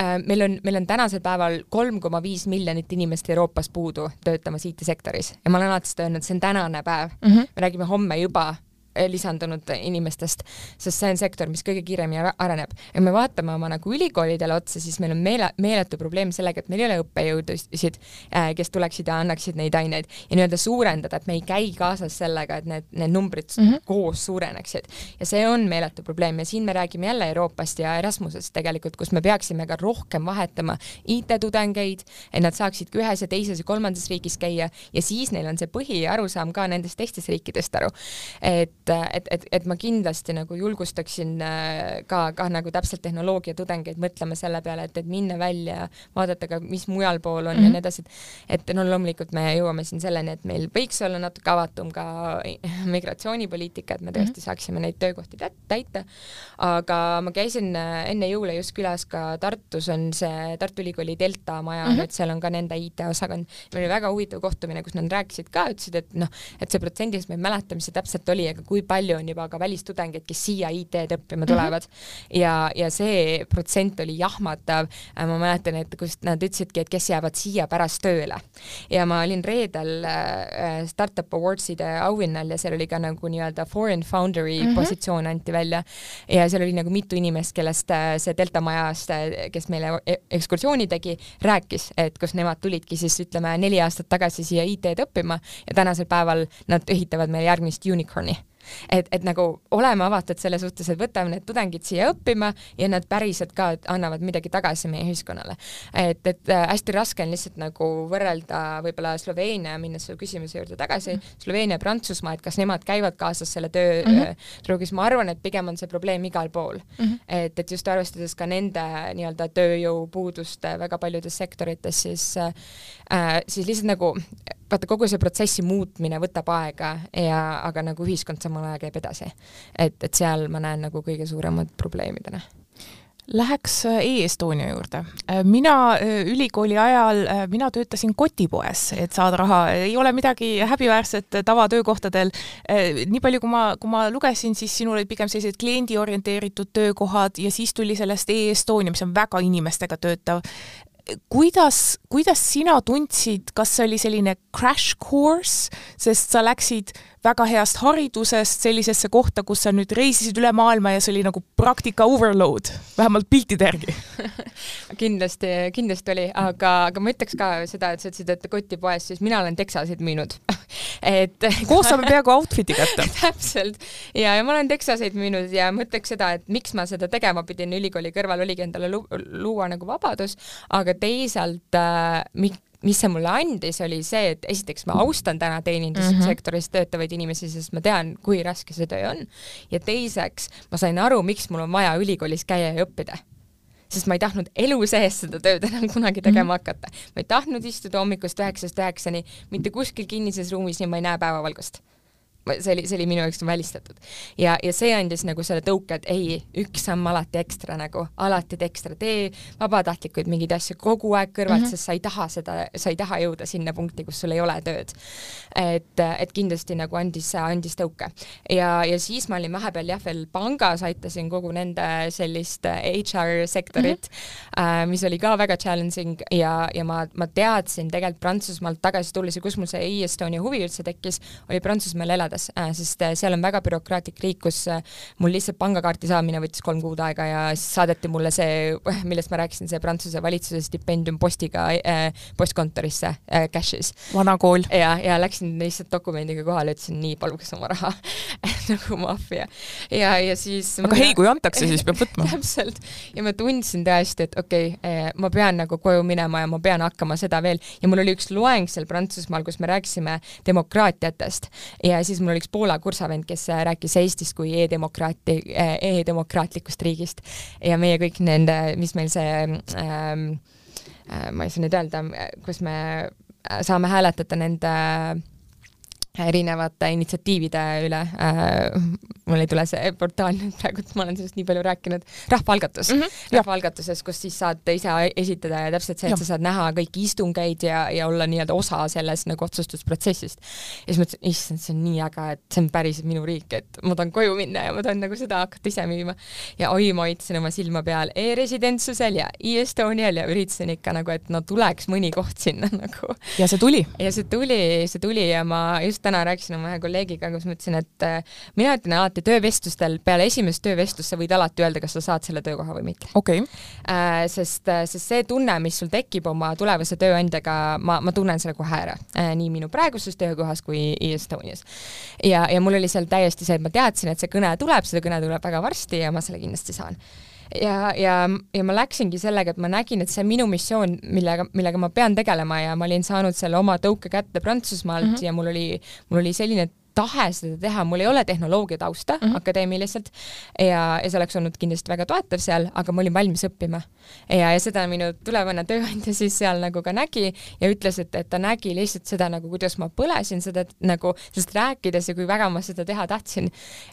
äh,. meil on, meil on tänasel päeval kolm koma viis miljonit inimest Euroopas puudu töötamas IT-sektoris ja ma olen alati seda öelnud, see on tänane päev mm. -hmm. me räägime homme juba lisandunud inimestest, sest see on sektor, mis kõige kiiremini areneb. ja me vaatame oma nagu ülikoolidele otsa, siis meil on meele, meeletu probleem sellega, et meil ei ole õppejõudusid, eh, kes tuleksid ja annaksid neid aineid ja nii-öelda suurendada, et me ei käi kaasas sellega, et need, need numbrid mm -hmm. koos suureneksid. ja see on meeletu probleem ja siin me räägime jälle Euroopast ja Erasmusest tegelikult, kus me peaksime ka rohkem vahetama IT-tudengeid, et nad saaksidki ühes ja teises ja kolmandas riigis käia ja siis neil on see põhiarusaam ka nendest teistest riikidest aru. et et, et, et, et ma kindlasti nagu julgustaksin äh, ka, ka nagu täpselt tehnoloogiatudengeid mõtlema selle peale, et, et minna välja, vaadata ka, mis mujal pool on mm -hmm. ja mhm. nii edasi, et et no loomulikult me jõuame siin selleni, et meil võiks olla natuke avatum ka [laughs] migratsioonipoliitika, et me tõesti mm -hmm. saaksime neid töökohti täita, aga ma käisin äh, enne jõule just külas ka Tartus on see Tartu Ülikooli Delta maja mm, -hmm. et seal on ka nende IT-osakond, meil oli väga huvitav kohtumine, kus nad rääkisid ka, ütlesid, et noh, et see protsendis ma ei mäleta, mis see täpselt oli, aga kui kui palju on juba ka välistudengeid, kes siia IT-d õppima mhm. tulevad mm -hmm. ja, ja see protsent oli jahmatav. ma mäletan, et kus nad ütlesidki, et kes jäävad siia pärast tööle ja ma olin reedel äh, Startup Awardside auhinnal ja seal oli ka nagu nii-öelda foreign founder'i mm -hmm. positsioon anti välja ja seal oli nagu mitu inimest, kellest äh, see Delta majast, äh, kes meile e-, ekskursiooni tegi, rääkis, et kus nemad tulidki siis ütleme neli aastat tagasi siia IT-d õppima ja tänasel päeval nad ehitavad meile järgmist unicorn'i et, et nagu oleme avatud selle suhtes, et võtame need tudengid siia õppima ja nad päriselt ka annavad midagi tagasi meie ühiskonnale. et, et äh, hästi raske on lihtsalt nagu võrrelda võib-olla Sloveenia, minnes su küsimuse juurde tagasi mm, -hmm. Sloveenia Prantsusmaa, et kas nemad käivad kaasas selle töö mm -hmm. ma arvan, et pigem on see probleem igal pool mm. -hmm. et, et just arvestades ka nende nii-öelda tööjõupuudust väga paljudes sektorites, siis äh, siis lihtsalt nagu vaata, kogu see protsessi muutmine võtab aega ja, aga nagu ühiskond samal ajal käib edasi. et, et seal ma näen nagu kõige suuremad probleemidena Läheks äh, e-Estonia juurde. Äh, mina äh, ülikooli ajal, mina töötasin kotipoes, et saada raha, ei ole midagi häbiväärset tavatöökohtadel. nii palju, kui ma, kui ma lugesin, siis sinul olid pigem sellised kliendiorienteeritud töökohad ja siis tuli sellest e-Estonia, mis on väga inimestega töötav kuidas, kuidas sina tundsid, kas see oli selline crash course, sest sa läksid väga heast haridusest sellisesse kohta, kus sa nüüd reisisid üle maailma ja see oli nagu praktika overload, vähemalt piltide järgi. [laughs] Kindlasti, kindlasti oli, aga, aga ma ütleks ka seda, et sa ütlesid, et kotipoes, siis mina olen Texaseid müünud. [laughs] Et [laughs] koos saame peaaegu outfit'i kätte. Täpselt. Ja, ja ma olen Texaseid müünud ja ma ütleks seda, et miks ma seda tegema pidin ülikooli kõrval, oligi endale lu luua nagu vabadus, aga teisalt äh, mis see mulle andis, oli see, et esiteks ma austan täna teenindussektoris mm -hmm. töötavaid inimesi, sest ma tean, kui raske see töö on. ja teiseks ma sain aru, miks mul on vaja ülikoolis käia ja õppida sest ma ei tahtnud elu sees seda tööd enam kunagi tegema mm -hmm. hakata. ma ei tahtnud istuda hommikust üheksast üheksani mitte kuskil kinnises ruumis ja ma ei näe päevavalgust see oli, see oli minu jaoks välistatud. ja, ja see andis nagu selle tõuke, et ei, üks samm alati ekstra nagu, alati ekstra, tee vabatahtlikuid mingeid asju kogu aeg kõrvalt mm, -hmm. sest sa ei taha seda, sa ei taha jõuda sinna punkti, kus sul ei ole tööd. et, et kindlasti nagu andis, andis tõuke. ja, ja siis ma olin vahepeal jah, veel pangas, aitasin kogu nende sellist HR sektorit mm, -hmm. mis oli ka väga challenging ja, ja ma, ma teadsin tegelikult Prantsusmaalt tagasi tulles ja kus mul see e-Estonia huvi üldse tekkis, oli Prantsusmaal elada elades, äh, sest äh, seal on väga bürokraatlik riik, kus äh, mul lihtsalt pangakaarti saamine võttis kolm kuud aega ja siis saadeti mulle see, [laughs] millest ma rääkisin, see Prantsuse valitsuse stipendium postiga postkontorisse cash'is. vana kool. ja, ja läksin lihtsalt dokumendiga kohale, ütlesin nii, paluks oma raha [laughs] nagu maffia. ja, ja siis aga ma... hei, kui antakse, siis peab võtma [laughs] täpselt. ja ma tundsin tõesti, et okei okay,, ma pean nagu koju minema ja ma pean hakkama seda veel ja mul oli üks loeng seal Prantsusmaal, kus me rääkisime demokraatiatest ja siis mul oli üks Poola kursavend, kes rääkis Eestist kui e-demokraati e, e-demokraatlikust riigist. Ja meie kõik nende, mis meil see ähm, ma ei saa nüüd öelda, kus me saame hääletada nende erinevate initsiatiivide üle äh,. mul ei tule see portaal nüüd praegu, ma olen sellest nii palju rääkinud, rahvaalgatus mm. -hmm. rahvaalgatuses, kus siis saad ise esitada ja täpselt see, et ja. sa saad näha kõiki istungeid ja, ja olla nii-öelda osa sellest nagu otsustusprotsessist. ja siis mõtlesin, issand, see on nii äge, et see on päriselt minu riik, et ma tahan koju minna ja ma tahan nagu seda hakata ise müüma. ja oi, ma hoidsin oma silma peal e-residentsusel ja e-Estonial ja üritasin ikka nagu, et no tuleks mõni koht sinna [laughs] nagu. ja see tuli? ja see tuli, see tuli ja ma just täna rääkisin oma ühe kolleegiga, kus ma ütlesin, et äh, mina ütlen alati töövestlustel, peale esimest töövestlust sa võid alati öelda, kas sa saad selle töökoha või mitte. okei okay.. Äh, sest, äh, sest see tunne, mis sul tekib oma tulevase tööandjaga, ma, ma tunnen selle kohe ära, nii minu praeguses töökohas kui e-Estonias. ja, ja mul oli seal täiesti see, et ma teadsin, et see kõne tuleb, see kõne tuleb väga varsti ja ma selle kindlasti saan ja, ja, ja ma läksingi sellega, et ma nägin, et see on minu missioon, millega, millega ma pean tegelema ja ma olin saanud selle oma tõuke kätte Prantsusmaalt mm -hmm. ja mul oli, mul oli selline tahe seda teha, mul ei ole tehnoloogia tausta mm -hmm. akadeemiliselt ja, ja see oleks olnud kindlasti väga toetav seal, aga ma olin valmis õppima. ja, ja seda minu tulevane tööandja siis seal nagu ka nägi ja ütles, et, et ta nägi lihtsalt seda nagu, kuidas ma põlesin seda nagu sellest rääkides ja kui väga ma seda teha tahtsin.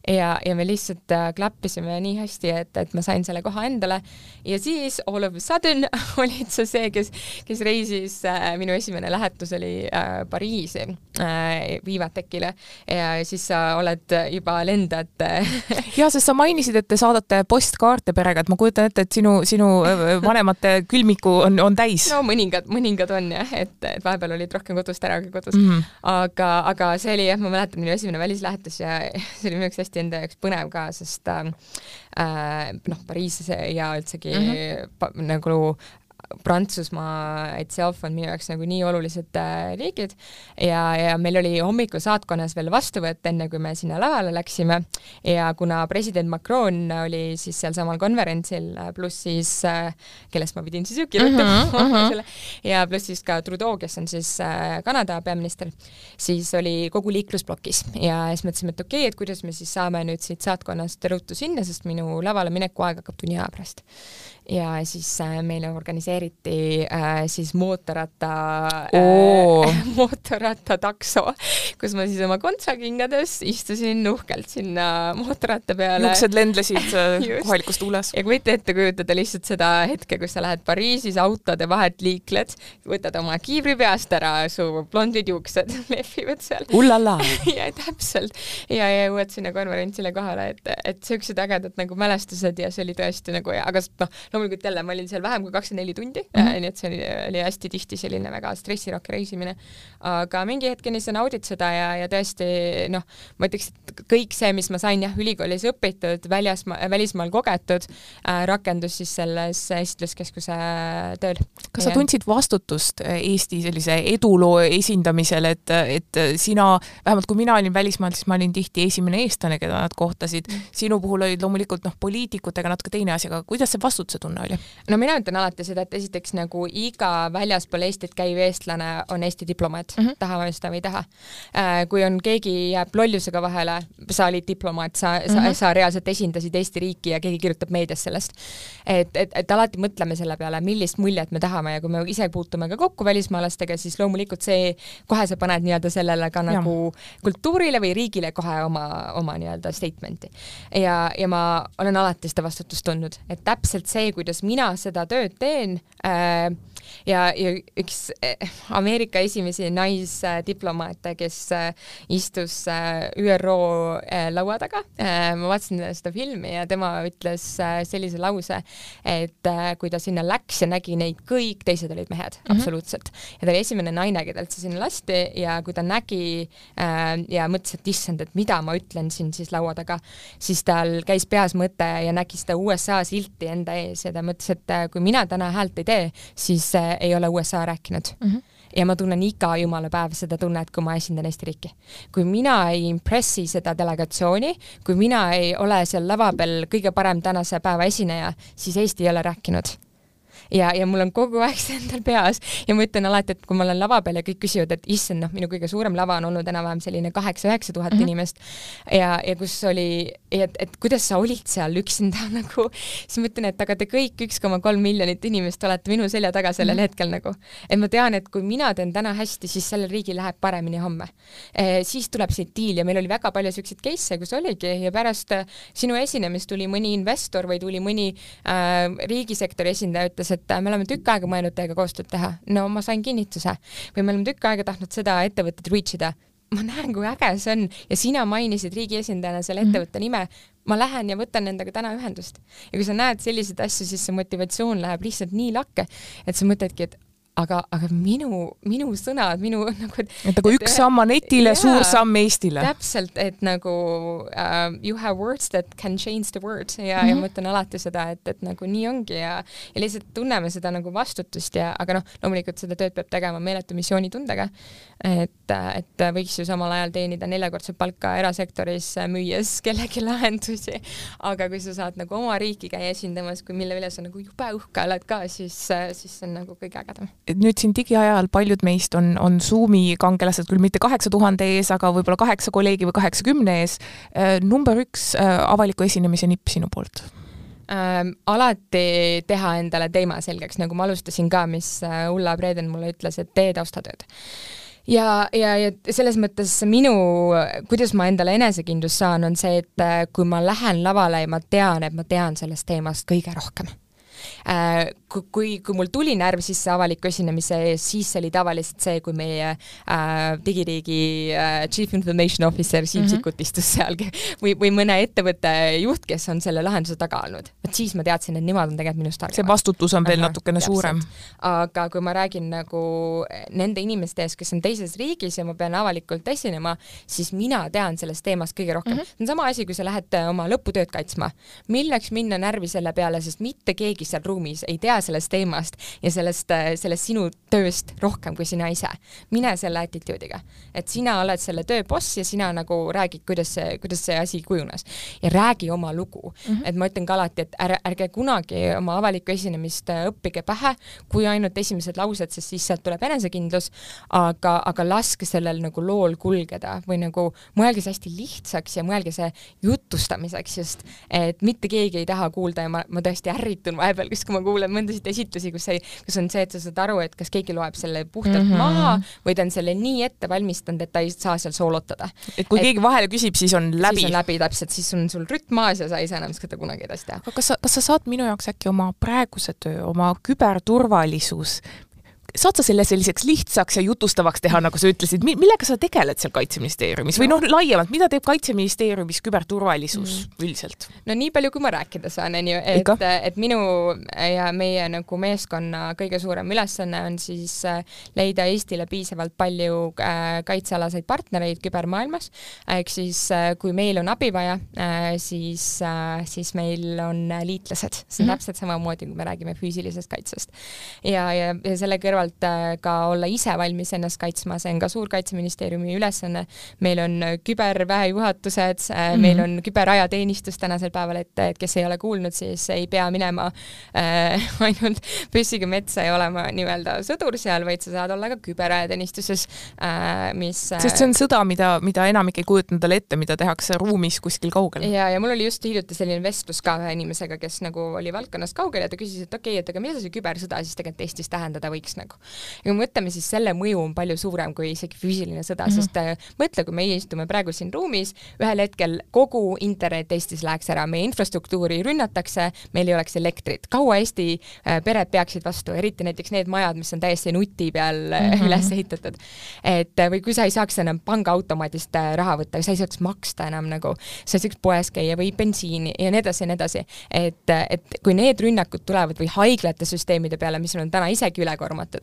ja, ja me lihtsalt äh, klappisime nii hästi, et, et ma sain selle koha endale ja siis all of a sudden [laughs] olid sa see, kes, kes reisis äh,, minu esimene lähetus oli äh, Pariisi äh, Vivatekile ja siis sa oled juba lendad [laughs] ja sest sa mainisid, et te saadate postkaarte perega, et ma kujutan ette, et sinu, sinu äh, vanemate külmiku on, on täis. no mõningad, mõningad on jah, et, et vahepeal olid rohkem kodust ära kui kodus mm. -hmm. aga, aga see oli jah, ma mäletan minu esimene välislähetus ja [laughs] see oli minu jaoks hästi enda jaoks põnev ka, sest äh, noh, Pariis ja üldsegi mm -hmm. nagu Prantsusmaa itself on minu jaoks nagu nii olulised äh, riigid. Ja, ja meil oli hommikul saatkonnas veel vastuvõtt, enne kui me sinna lavale läksime. Ja kuna president Macron oli siis sealsamal konverentsil, äh, pluss siis äh,, kellest ma pidin siis ju kirjutama uh -huh, uh -huh. ja pluss siis ka Trudeau, kes on siis Kanada peaminister, siis oli kogu liiklusplokis. Ja siis mõtlesime, et okei okay,, et kuidas me siis saame nüüd siit saatkonnast ruttu sinna, sest minu lavale mineku aeg hakkab tunni aja pärast ja siis äh, meile organiseeriti äh, siis mootorratta äh, [laughs] mootorrattatakso, kus ma siis oma kontsakingades istusin uhkelt sinna mootorratta peale. juuksed lendlesid äh, [laughs] kohalikus tuules. ja kui võite ette kujutada lihtsalt seda hetke, kus sa lähed Pariisis autode vahet liikled, võtad oma kiivri peast ära, su blondid juuksed [laughs] lehvivad seal. ullala ja täpselt ja, ja jõuad sinna konverentsile kohale, et, et siuksed ägedad nagu mälestused ja see oli tõesti nagu, aga noh, loomulikult jälle ma olin seal vähem kui kakskümmend neli tundi mm, -hmm. nii et see oli, oli hästi tihti selline väga stressirohke reisimine. aga mingi hetkeni sa naudid seda ja, ja tõesti noh, ma ütleks, et kõik see, mis ma sain jah, ülikoolis õpitud, väljas, välismaal kogetud äh,, rakendus siis selles esitluskeskuse tööl. kas sa ja. tundsid vastutust äh, Eesti sellise eduloo esindamisel, et, et sina, vähemalt kui mina olin välismaal, siis ma olin tihti esimene eestlane, keda nad kohtasid mm, sinu puhul olid loomulikult noh, poliitikutega natuke teine asi, aga kuidas see vastutuse tunne oli? no mina ütlen alati seda, et esiteks nagu iga väljaspool Eestit käiv eestlane on Eesti diplomaat mm, -hmm. tahame seda või ei taha äh,. kui on keegi jääb lollusega vahele, sa olid diplomaat, sa mm, -hmm. sa, mhm. sa reaalselt esindasid Eesti riiki ja keegi kirjutab meedias sellest. et, et, et alati mõtleme selle peale, millist muljet me tahame ja kui me ise puutume ka kokku välismaalastega, siis loomulikult see, kohe sa paned nii-öelda sellele ka nagu ja. kultuurile või riigile kohe oma, oma nii-öelda statement'i. ja, ja ma olen alati seda vastutust tundnud, et täpselt see, kuidas mina seda tööd teen äh, ja, ja üks äh, Ameerika esimesi naisdiplomaate, kes äh, istus äh, ÜRO laua taga ma vaatasin seda filmi ja tema ütles sellise lause, et kui ta sinna läks ja nägi neid, kõik teised olid mehed mm, -hmm. absoluutselt. ja ta oli esimene naine, keda üldse sinna lasti ja kui ta nägi ja mõtles, et issand, et mida ma ütlen siin siis laua taga, siis tal käis peas mõte ja nägi seda USA silti enda ees ja ta mõtles, et äh, kui mina täna häält ei tee, siis äh, ei ole USA rääkinud mm. -hmm ja ma tunnen iga jumala päev seda tunnet, kui ma esindan Eesti riiki. kui mina ei impressi seda delegatsiooni, kui mina ei ole seal lava peal kõige parem tänase päeva esineja, siis Eesti ei ole rääkinud ja, ja mul on kogu aeg see endal peas ja ma ütlen alati, et kui ma olen lava peal ja kõik küsivad, et issand, noh, minu kõige suurem lava on olnud enam-vähem selline kaheksa-üheksa tuhat mhm. inimest ja, ja kus oli, et, et kuidas sa olid seal üksinda [laughs] nagu, siis ma ütlen, et aga te kõik üks koma kolm miljonit inimest olete minu selja taga sellel mm. hetkel nagu. et ma tean, et kui mina teen täna hästi, siis sellel riigil läheb paremini homme e,. siis tuleb see diil ja meil oli väga palju siukseid case'e, kus oligi ja pärast äh, sinu esinemist tuli mõni investor või tuli mõni äh, riigisektori esindaja, ütles, et äh, me oleme tükk aega mõelnud teiega koostööd teha. no ma sain kinnituse. või me oleme tükk aega tahtnud seda ettevõtet reach ida ma näen, kui äge see on ja sina mainisid riigi esindajana selle mhm. ettevõtte mm -hmm. nime, ma lähen ja võtan nendega täna ühendust. ja kui sa näed selliseid asju, siis see motivatsioon läheb lihtsalt nii lakke, et sa mõtledki, et aga, aga minu, minu sõnad, minu [laughs] nagu et nagu üks samm Anetile, suur samm Eestile. täpselt, et nagu uh, you have words that can change the world ja mm, -hmm. ja mhm. ma ütlen alati seda, et, et nagu nii ongi ja, ja lihtsalt tunneme seda nagu vastutust ja, aga noh, loomulikult seda tööd peab tegema meeletu missioonitundega. et, et võiks ju samal ajal teenida neljakordset palka erasektoris, müües kellegi lahendusi. aga kui sa saad nagu oma riiki käia esindamas, kui mille üle sa nagu jube uhke oled ka, siis, siis see on nagu kõige ägedam nüüd siin digiajal paljud meist on, on Zoomi kangelased küll mitte kaheksa tuhande ees, aga võib-olla kaheksa kolleegi või kaheksakümne ees. Äh, number üks äh, avaliku esinemise nipp sinu poolt ähm,? alati teha endale teema selgeks, nagu ma alustasin ka, mis äh, Ulla Preeden mulle ütles, et tee taustatööd ja, ja, ja selles mõttes minu, kuidas ma endale enesekindlust saan, on see, et kui ma lähen lavale ja ma tean, et ma tean sellest teemast kõige rohkem kui, kui, kui mul tuli närv sisse avaliku esinemise ees, siis see oli tavaliselt see, kui meie äh, digiriigi äh, chief information officer Siim mm -hmm. Sikkut istus seal või, või mõne ettevõtte juht, kes on selle lahenduse taga olnud. vot siis ma teadsin, et nemad on tegelikult minust targemad. see vastutus on veel Aha, natukene täpselt. suurem. aga kui ma räägin nagu nende inimeste ees, kes on teises riigis ja ma pean avalikult esinema, siis mina tean sellest teemast kõige rohkem mm. -hmm. see on sama asi, kui sa lähed oma lõputööd kaitsma. milleks minna närvi selle peale, sest mitte keegi seal ruumis ei tea sellest teemast ja sellest, sellest sinu tööst rohkem kui sina ise. mine selle attitude'iga, et sina oled selle töö boss ja sina nagu räägid, kuidas see, kuidas see asi kujunes ja räägi oma lugu mm. -hmm. et ma ütlen ka alati, et ärge, ärge kunagi oma avalikku esinemist äh, õppige pähe, kui ainult esimesed laused, sest siis sealt tuleb enesekindlus, aga, aga laske sellel nagu lool kulgeda või nagu mõelge see hästi lihtsaks ja mõelge see jutustamiseks just, et mitte keegi ei taha kuulda ja ma, ma tõesti ärritun vahepeal vahepeal, kus, kui ma kuulen mõndasid esitlusi, kus ei, kus on see, et sa saad aru, et kas keegi loeb selle puhtalt mm -hmm. maha või ta on selle nii ette valmistanud, et ta ei saa seal soolotada. et kui et, keegi vahele küsib, siis on läbi? siis on läbi täpselt, siis on sul rütm maas ja sa ei saa enam seda kunagi edasi teha. aga kas sa, kas sa saad minu jaoks äkki oma praeguse töö, oma küberturvalisus, saad sa selle selliseks lihtsaks ja jutustavaks teha, nagu sa ütlesid, millega sa tegeled seal Kaitseministeeriumis või noh, laiemalt, mida teeb Kaitseministeeriumis küberturvalisus mm. üldiselt? no nii palju, kui ma rääkida saan, on ju, et, et minu ja meie nagu meeskonna kõige suurem ülesanne on siis äh, leida Eestile piisavalt palju äh, kaitsealaseid partnereid kübermaailmas, ehk siis äh, kui meil on abi vaja, siis, siis meil on liitlased, see on mm -hmm. täpselt samamoodi, kui me räägime füüsilisest kaitsest. ja, ja, ja selle kõrval kõrvalt äh, ka olla ise valmis ennast kaitsma, see on ka suur Kaitseministeeriumi ülesanne. meil on äh, küberväejuhatused mm, -hmm. meil on küberajateenistus tänasel päeval, et, et kes ei ole kuulnud, siis ei pea minema äh, [laughs] ainult püssiga metsa ja olema nii-öelda sõdur seal, vaid sa saad olla ka küberajateenistuses äh,, mis sest see on sõda, mida, mida enamik ei kujuta endale ette, mida tehakse ruumis kuskil kaugel. ja, ja mul oli just hiljuti selline vestlus ka ühe inimesega, kes nagu oli valdkonnast kaugel ja ta küsis, et okei okay,, et aga mida see kübersõda siis tegelikult Eestis tähendada võiks nagu ja kui me mõtleme, siis selle mõju on palju suurem kui isegi füüsiline sõda mm, -hmm. sest äh, mõtle, kui meie istume praegu siin ruumis, ühel hetkel kogu internet Eestis läheks ära, meie infrastruktuuri rünnatakse, meil ei oleks elektrit, kaua Eesti äh, pered peaksid vastu, eriti näiteks need majad, mis on täiesti nuti peal mm -hmm. üles ehitatud. et või kui sa ei saaks enam pangaautomaadist raha võtta, sa ei saaks maksta enam nagu, sa ei saaks poes käia või bensiini ja nii edasi ja nii edasi. et, et kui need rünnakud tulevad või haiglate süsteemide peale, mis on täna isegi ülekoormatud,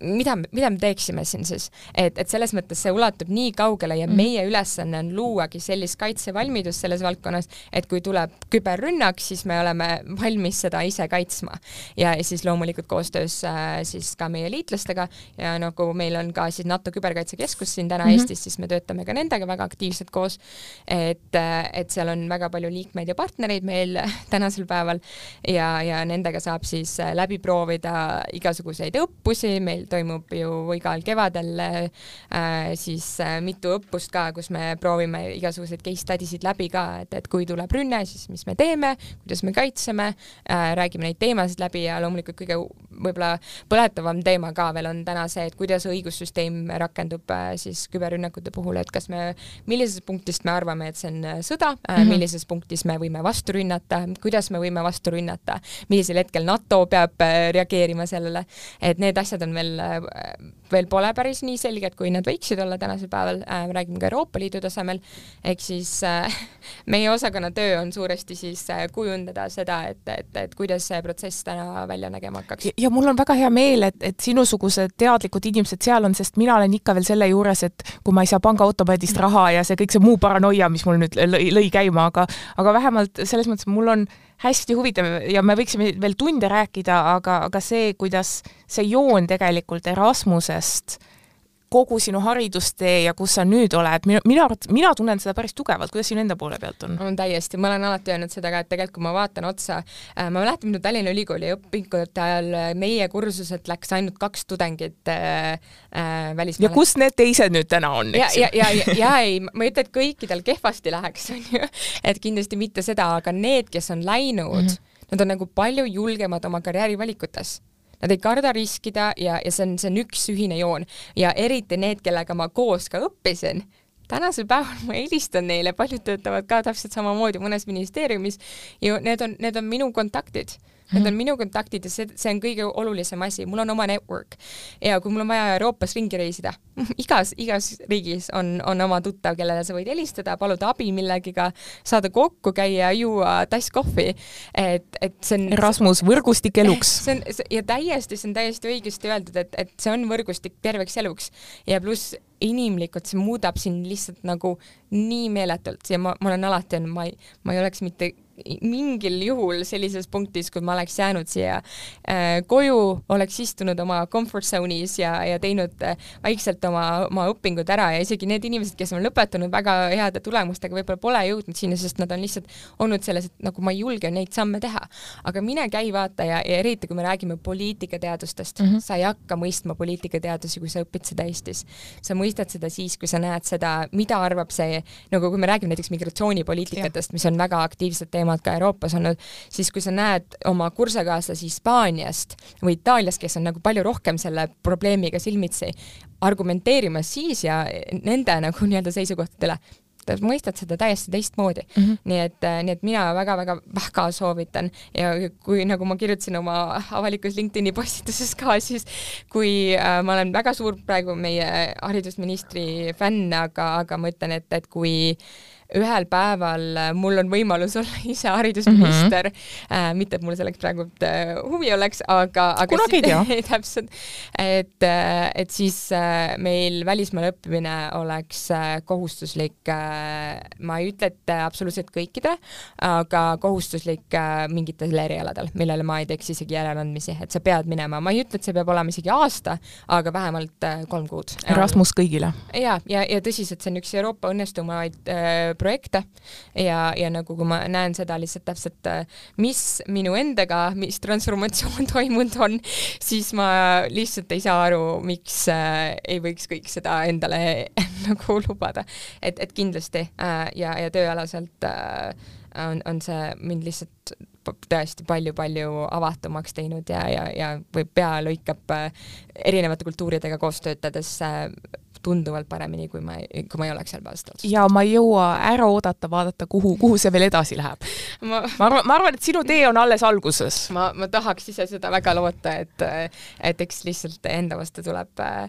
mida, mida me teeksime siin siis, et, et selles mõttes see ulatub nii kaugele ja mm. meie ülesanne on luuagi sellist kaitsevalmidust selles valdkonnas, et kui tuleb küberrünnak, siis me oleme valmis seda ise kaitsma. ja, siis loomulikult koostöös äh, siis ka meie liitlastega ja nagu meil on ka siis NATO küberkaitsekeskus siin täna mm -hmm. Eestis, siis me töötame ka nendega väga aktiivselt koos, et, äh, et seal on väga palju liikmeid ja partnereid meil [laughs] tänasel päeval ja, ja nendega saab siis äh, läbi proovida igasuguseid õppusi, meil toimub ju igal kevadel äh, siis äh, mitu õppust ka, kus me proovime igasuguseid case study sid läbi ka, et, et kui tuleb rünne, siis mis me teeme, kuidas me kaitseme äh,, räägime neid teemasid läbi ja loomulikult kõige võib-olla põletavam teema ka veel on täna see, et kuidas õigussüsteem rakendub äh, siis küberrünnakute puhul, et kas me, millisest punktist me arvame, et see on äh, sõda äh, mm, -hmm. millises punktis me võime vastu rünnata, kuidas me võime vastu rünnata, millisel hetkel NATO peab äh, reageerima sellele, et need asjad on veel selle øh, veel pole päris nii selged, kui nad võiksid olla tänasel päeval äh,, räägime ka Euroopa Liidu tasemel, ehk siis äh, [laughs] meie osakonna töö on suuresti siis äh, kujundada seda, et, et, et kuidas see protsess täna välja nägema hakkaks. ja mul on väga hea meel, et, et sinusugused teadlikud inimesed seal on, sest mina olen ikka veel selle juures, et kui ma ei saa pangaautomaadist raha ja see kõik see muu paranoia, mis mul nüüd lõi, lõi käima, aga aga vähemalt selles mõttes mul on hästi huvitav ja me võiksime veel tunde rääkida, aga, aga see, kuidas see joon tegelikult Erasmusest kogu sinu haridustee ja kus sa nüüd oled, minu, minu arvates, mina tunnen seda päris tugevalt, kuidas sinu enda poole pealt on? on täiesti, ma olen alati öelnud seda ka, et tegelikult kui ma vaatan otsa äh,, ma mäletan, minu Tallinna Ülikooli õpingute ajal äh, meie kursuselt läks ainult kaks tudengit äh, äh, välismaale. ja kus need teised nüüd täna on, eks ju? ja, ja, ja, ja, ja ei, ma ei ütle, et kõikidel kehvasti läheks, on ju, et kindlasti mitte seda, aga need, kes on läinud mm, -hmm. nad on nagu palju julgemad oma karjäärivalikutes Nad ei karda riskida ja, ja see on, see on üks ühine joon. Ja eriti need, kellega ma koos ka õppisin, tänasel päeval ma helistan neile, paljud töötavad ka täpselt samamoodi mõnes ministeeriumis ja need on, need on minu kontaktid Need on minu kontaktid ja see, see on kõige olulisem asi, mul on oma network. ja kui mul on vaja Euroopas ringi reisida, [laughs] igas, igas riigis on, on oma tuttav, kellele sa võid helistada, paluda abi millegiga, saada kokku, käia, juua tass kohvi, et, et see on Erasmus, võrgustik eluks. [laughs] see on, ja täiesti, see on täiesti õigesti öeldud, et, et see on võrgustik terveks eluks. Ja pluss inimlikult see muudab sind lihtsalt nagu nii meeletult. Ja ma, ma olen alati öelnud, ma ei, ma ei oleks mitte mingil juhul sellises punktis, kui ma oleks jäänud siia äh, koju, oleks istunud oma comfort zone'is ja, ja teinud äh, vaikselt oma, oma õpingud ära ja isegi need inimesed, kes on lõpetanud väga heade tulemustega, võib-olla pole jõudnud sinna, sest nad on lihtsalt olnud selles, et nagu ma ei julge neid samme teha. aga mine käi vaata ja, ja eriti, kui me räägime poliitikateadustest mm, -hmm. sa ei hakka mõistma poliitikateadusi, kui sa õpid seda Eestis. sa mõistad seda siis, kui sa näed seda, mida arvab see, nagu kui me räägime näiteks migratsioonipoliitikatest, mis on väga aktiivsed teemad, teemad ka Euroopas olnud, siis kui sa näed oma kursusekaaslasi Hispaaniast või Itaaliast, kes on nagu palju rohkem selle probleemiga silmitsi, argumenteerimas siis ja nende nagu nii-öelda seisukohtadele, mõistad seda täiesti teistmoodi mm. -hmm. nii et, nii et mina väga-väga-väga soovitan ja kui nagu ma kirjutasin oma avalikus LinkedIni postituses ka, siis kui äh, ma olen väga suur praegu meie haridusministri fänn, aga, aga ma ütlen, et, et kui äh, ühel päeval äh, mul on võimalus [laughs] olla ise haridusminister mm, -hmm. äh, mitte et mul selleks praegu äh, huvi oleks, aga, aga kunagi ei tea [laughs] täpselt, et, äh, et siis äh, meil välismaal õppimine oleks äh, kohustuslik äh,, ma ei ütle, et absoluutselt kõikidele, aga kohustuslik äh, mingitel erialadel, millele ma ei teeks isegi järeleandmisi, et sa pead minema, ma ei ütle, et see peab olema isegi aasta, aga vähemalt äh, kolm kuud. Erasmus kõigile. ja, ja, ja tõsiselt, see on üks Euroopa õnnestumaid äh, projekte ja, ja nagu kui ma näen seda lihtsalt täpselt, mis minu endaga, mis transformatsioon [laughs] toimunud on, siis ma lihtsalt ei saa aru, miks äh, ei võiks kõik seda endale [laughs] nagu lubada. et, et kindlasti äh, ja, ja tööalaselt äh, on, on see mind lihtsalt tõesti palju-palju avatumaks teinud ja, ja, ja või pea lõikab äh, erinevate kultuuridega koos töötades äh, tunduvalt paremini, kui ma, kui ma ei oleks seal päästnud. ja ma ei jõua ära oodata, vaadata, kuhu, kuhu see veel edasi läheb. ma, ma arvan, ma arvan, et sinu tee on alles alguses. ma, ma tahaks ise seda väga loota, et, et eks lihtsalt enda vastu tuleb äh,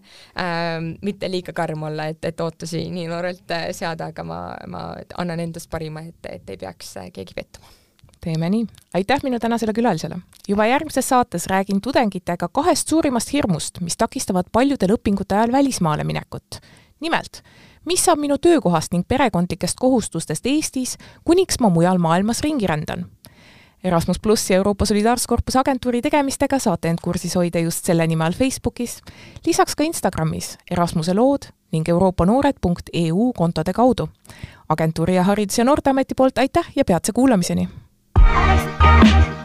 mitte liiga karm olla, et, et ootusi nii noorelt seada, aga ma, ma annan endast parima, et, et ei peaks keegi pettuma teeme nii. aitäh minu tänasele külalisele. juba järgmises saates räägin tudengitega kahest suurimast hirmust, mis takistavad paljudel õpingute ajal välismaale minekut. nimelt, mis saab minu töökohast ning perekondlikest kohustustest Eestis, kuniks ma mujal maailmas ringi rändan Erasmus pluss ja Euroopa Solidaarsuskorpuse agentuuri tegemistega saate end kursis hoida just selle nime all Facebookis, lisaks ka Instagramis Erasmuse lood ning euroopanoored.eu kontode kaudu. agentuuri ja Haridus- ja Noorteameti poolt aitäh ja peatse kuulamiseni! Thank you.